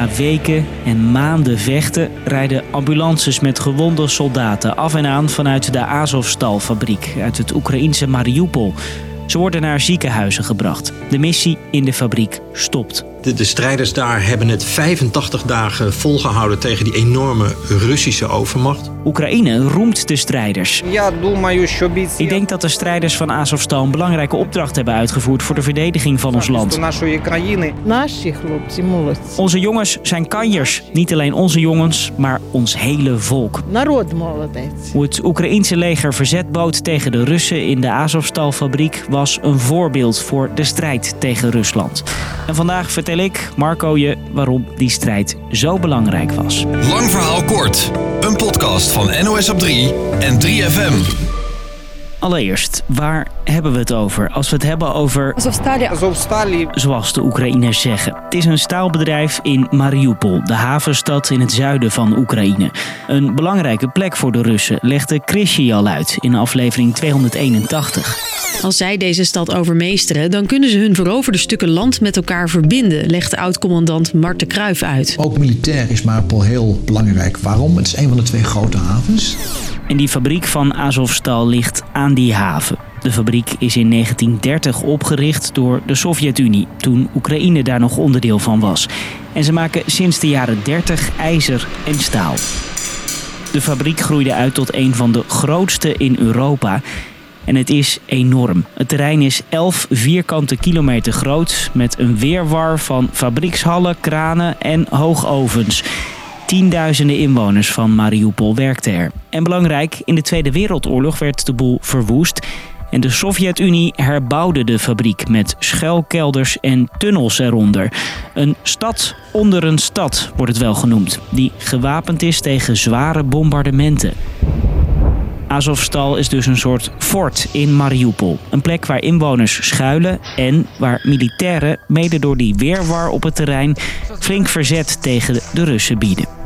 Na weken en maanden vechten rijden ambulances met gewonde soldaten af en aan vanuit de Azovstal-fabriek uit het Oekraïense Mariupol. Ze worden naar ziekenhuizen gebracht. De missie in de fabriek stopt. De, de, strijders daar hebben het 85 dagen volgehouden tegen die enorme Russische overmacht. Oekraïne roemt de strijders. Ik denk dat de strijders van Azovstal een belangrijke opdracht hebben uitgevoerd voor de verdediging van ons land. Onze jongens zijn kanjers. Niet alleen onze jongens, maar ons hele volk. Hoe het Oekraïense leger verzet bood tegen de Russen in de Azovstal-fabriek was een voorbeeld voor de strijd tegen Rusland. En vandaag vertel ik, Marco, je waarom die strijd zo belangrijk was. Lang verhaal kort. Een podcast van NOS op 3 en 3FM. Allereerst, waar hebben we het over? Als we het hebben over... Zoals de Oekraïners zeggen. Het is een staalbedrijf in Mariupol, de havenstad in het zuiden van Oekraïne. Een belangrijke plek voor de Russen, legde Krisje al uit in aflevering 281. Als zij deze stad overmeesteren, dan kunnen ze hun veroverde stukken land met elkaar verbinden, legt oud-commandant Marten Kruijf uit. Ook militair is Mariupol heel belangrijk. Waarom? Het is een van de twee grote havens. En die fabriek van Azovstal ligt aan die haven. De fabriek is in 1930 opgericht door de Sovjet-Unie, toen Oekraïne daar nog onderdeel van was. En ze maken sinds de jaren 30 ijzer en staal. De fabriek groeide uit tot een van de grootste in Europa. En het is enorm. Het terrein is 11 vierkante kilometer groot met een weerwar van fabriekshallen, kranen en hoogovens. Tienduizenden inwoners van Mariupol werkten er. En belangrijk, in de Tweede Wereldoorlog werd de boel verwoest. En de Sovjet-Unie herbouwde de fabriek met schuilkelders en tunnels eronder. Een stad onder een stad wordt het wel genoemd, die gewapend is tegen zware bombardementen. Azovstal is dus een soort fort in Mariupol. Een plek waar inwoners schuilen en waar militairen, mede door die weerwar op het terrein, flink verzet tegen de Russen bieden.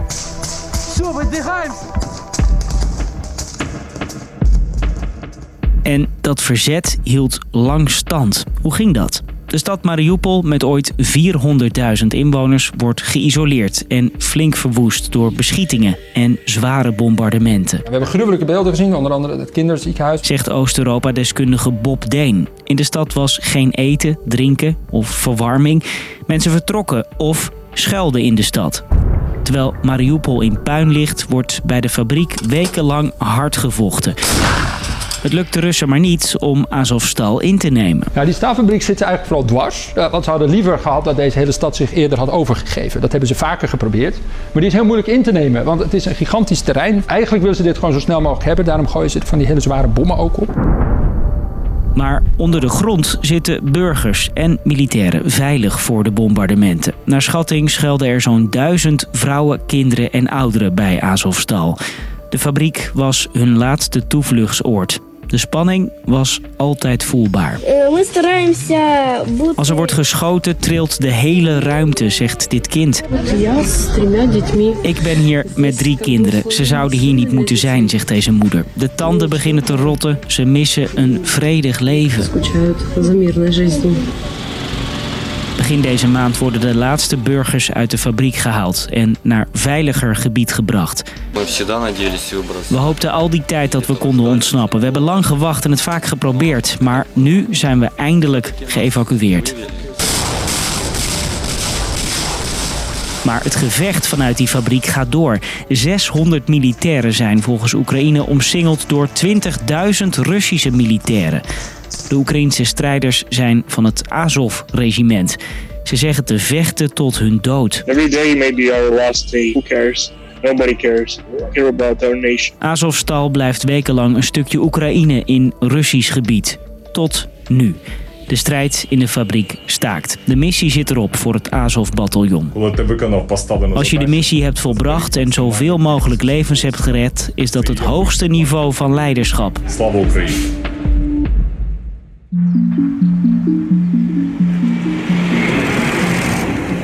En dat verzet hield lang stand. Hoe ging dat? De stad Mariupol, met ooit 400.000 inwoners, wordt geïsoleerd en flink verwoest door beschietingen en zware bombardementen. We hebben gruwelijke beelden gezien, onder andere het kinderziekenhuis. Zegt Oost-Europa-deskundige Bob Deen. In de stad was geen eten, drinken of verwarming. Mensen vertrokken of schuilden in de stad. Terwijl Mariupol in puin ligt, wordt bij de fabriek wekenlang hard gevochten. Het lukt de Russen maar niet om Azovstal in te nemen. Ja, die staalfabriek zit ze eigenlijk vooral dwars. Want ze hadden liever gehad dat deze hele stad zich eerder had overgegeven. Dat hebben ze vaker geprobeerd. Maar die is heel moeilijk in te nemen, want het is een gigantisch terrein. Eigenlijk willen ze dit gewoon zo snel mogelijk hebben. Daarom gooien ze van die hele zware bommen ook op. Maar onder de grond zitten burgers en militairen veilig voor de bombardementen. Naar schatting schelden er zo'n duizend vrouwen, kinderen en ouderen bij Azovstal. De fabriek was hun laatste toevluchtsoord. De spanning was altijd voelbaar. Als er wordt geschoten, trilt de hele ruimte, zegt dit kind. Ik ben hier met drie kinderen. Ze zouden hier niet moeten zijn, zegt deze moeder. De tanden beginnen te rotten. Ze missen een vredig leven. Begin deze maand worden de laatste burgers uit de fabriek gehaald en naar veiliger gebied gebracht. We hoopten al die tijd dat we konden ontsnappen. We hebben lang gewacht en het vaak geprobeerd, maar nu zijn we eindelijk geëvacueerd. Maar het gevecht vanuit die fabriek gaat door. 600 militairen zijn volgens Oekraïne omsingeld door 20.000 Russische militairen. De Oekraïnse strijders zijn van het Azov-regiment. Ze zeggen te vechten tot hun dood. Every day may be our last day. Who cares? Nobody cares. We care about our nation. Azovstal blijft wekenlang een stukje Oekraïne in Russisch gebied. Tot nu. De strijd in de fabriek staakt. De missie zit erop voor het Azov-bataljon. Als je de missie hebt volbracht en zoveel mogelijk levens hebt gered, is dat het hoogste niveau van leiderschap. Slava Oekraïne.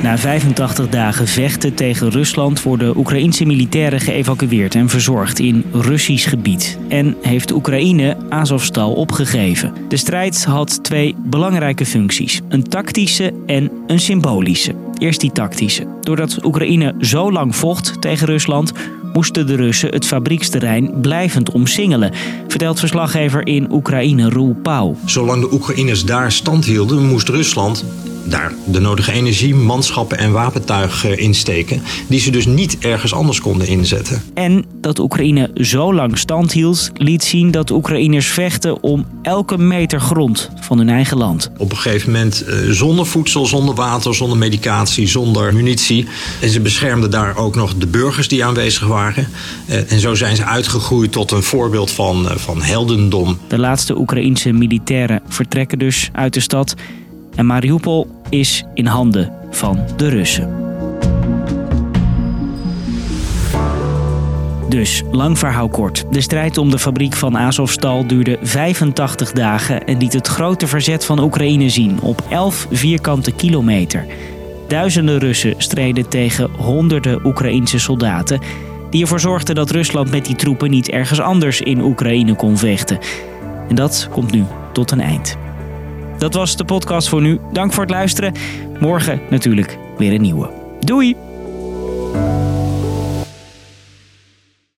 Na 85 dagen vechten tegen Rusland worden Oekraïnse militairen geëvacueerd en verzorgd in Russisch gebied. En heeft Oekraïne Azovstal opgegeven. De strijd had twee belangrijke functies: een tactische en een symbolische. Eerst die tactische. Doordat Oekraïne zo lang vocht tegen Rusland, moesten de Russen het fabrieksterrein blijvend omsingelen, vertelt verslaggever in Oekraïne Roel Pauw. Zolang de Oekraïners daar stand hielden, moest Rusland daar de nodige energie, manschappen en wapentuig insteken, die ze dus niet ergens anders konden inzetten. En dat Oekraïne zo lang stand hield, liet zien dat Oekraïners vechten om elke meter grond van hun eigen land. Op een gegeven moment eh, zonder voedsel, zonder water, zonder medicatie, zonder munitie. En ze beschermden daar ook nog de burgers die aanwezig waren. Eh, en zo zijn ze uitgegroeid tot een voorbeeld van, eh, van heldendom. De laatste Oekraïense militairen vertrekken dus uit de stad. En Mariupol is in handen van de Russen. Dus, lang verhaal kort. De strijd om de fabriek van Azovstal duurde 85 dagen en liet het grote verzet van Oekraïne zien op 11 vierkante kilometer. Duizenden Russen streden tegen honderden Oekraïense soldaten, die ervoor zorgden dat Rusland met die troepen niet ergens anders in Oekraïne kon vechten. En dat komt nu tot een eind. Dat was de podcast voor nu. Dank voor het luisteren. Morgen natuurlijk weer een nieuwe. Doei!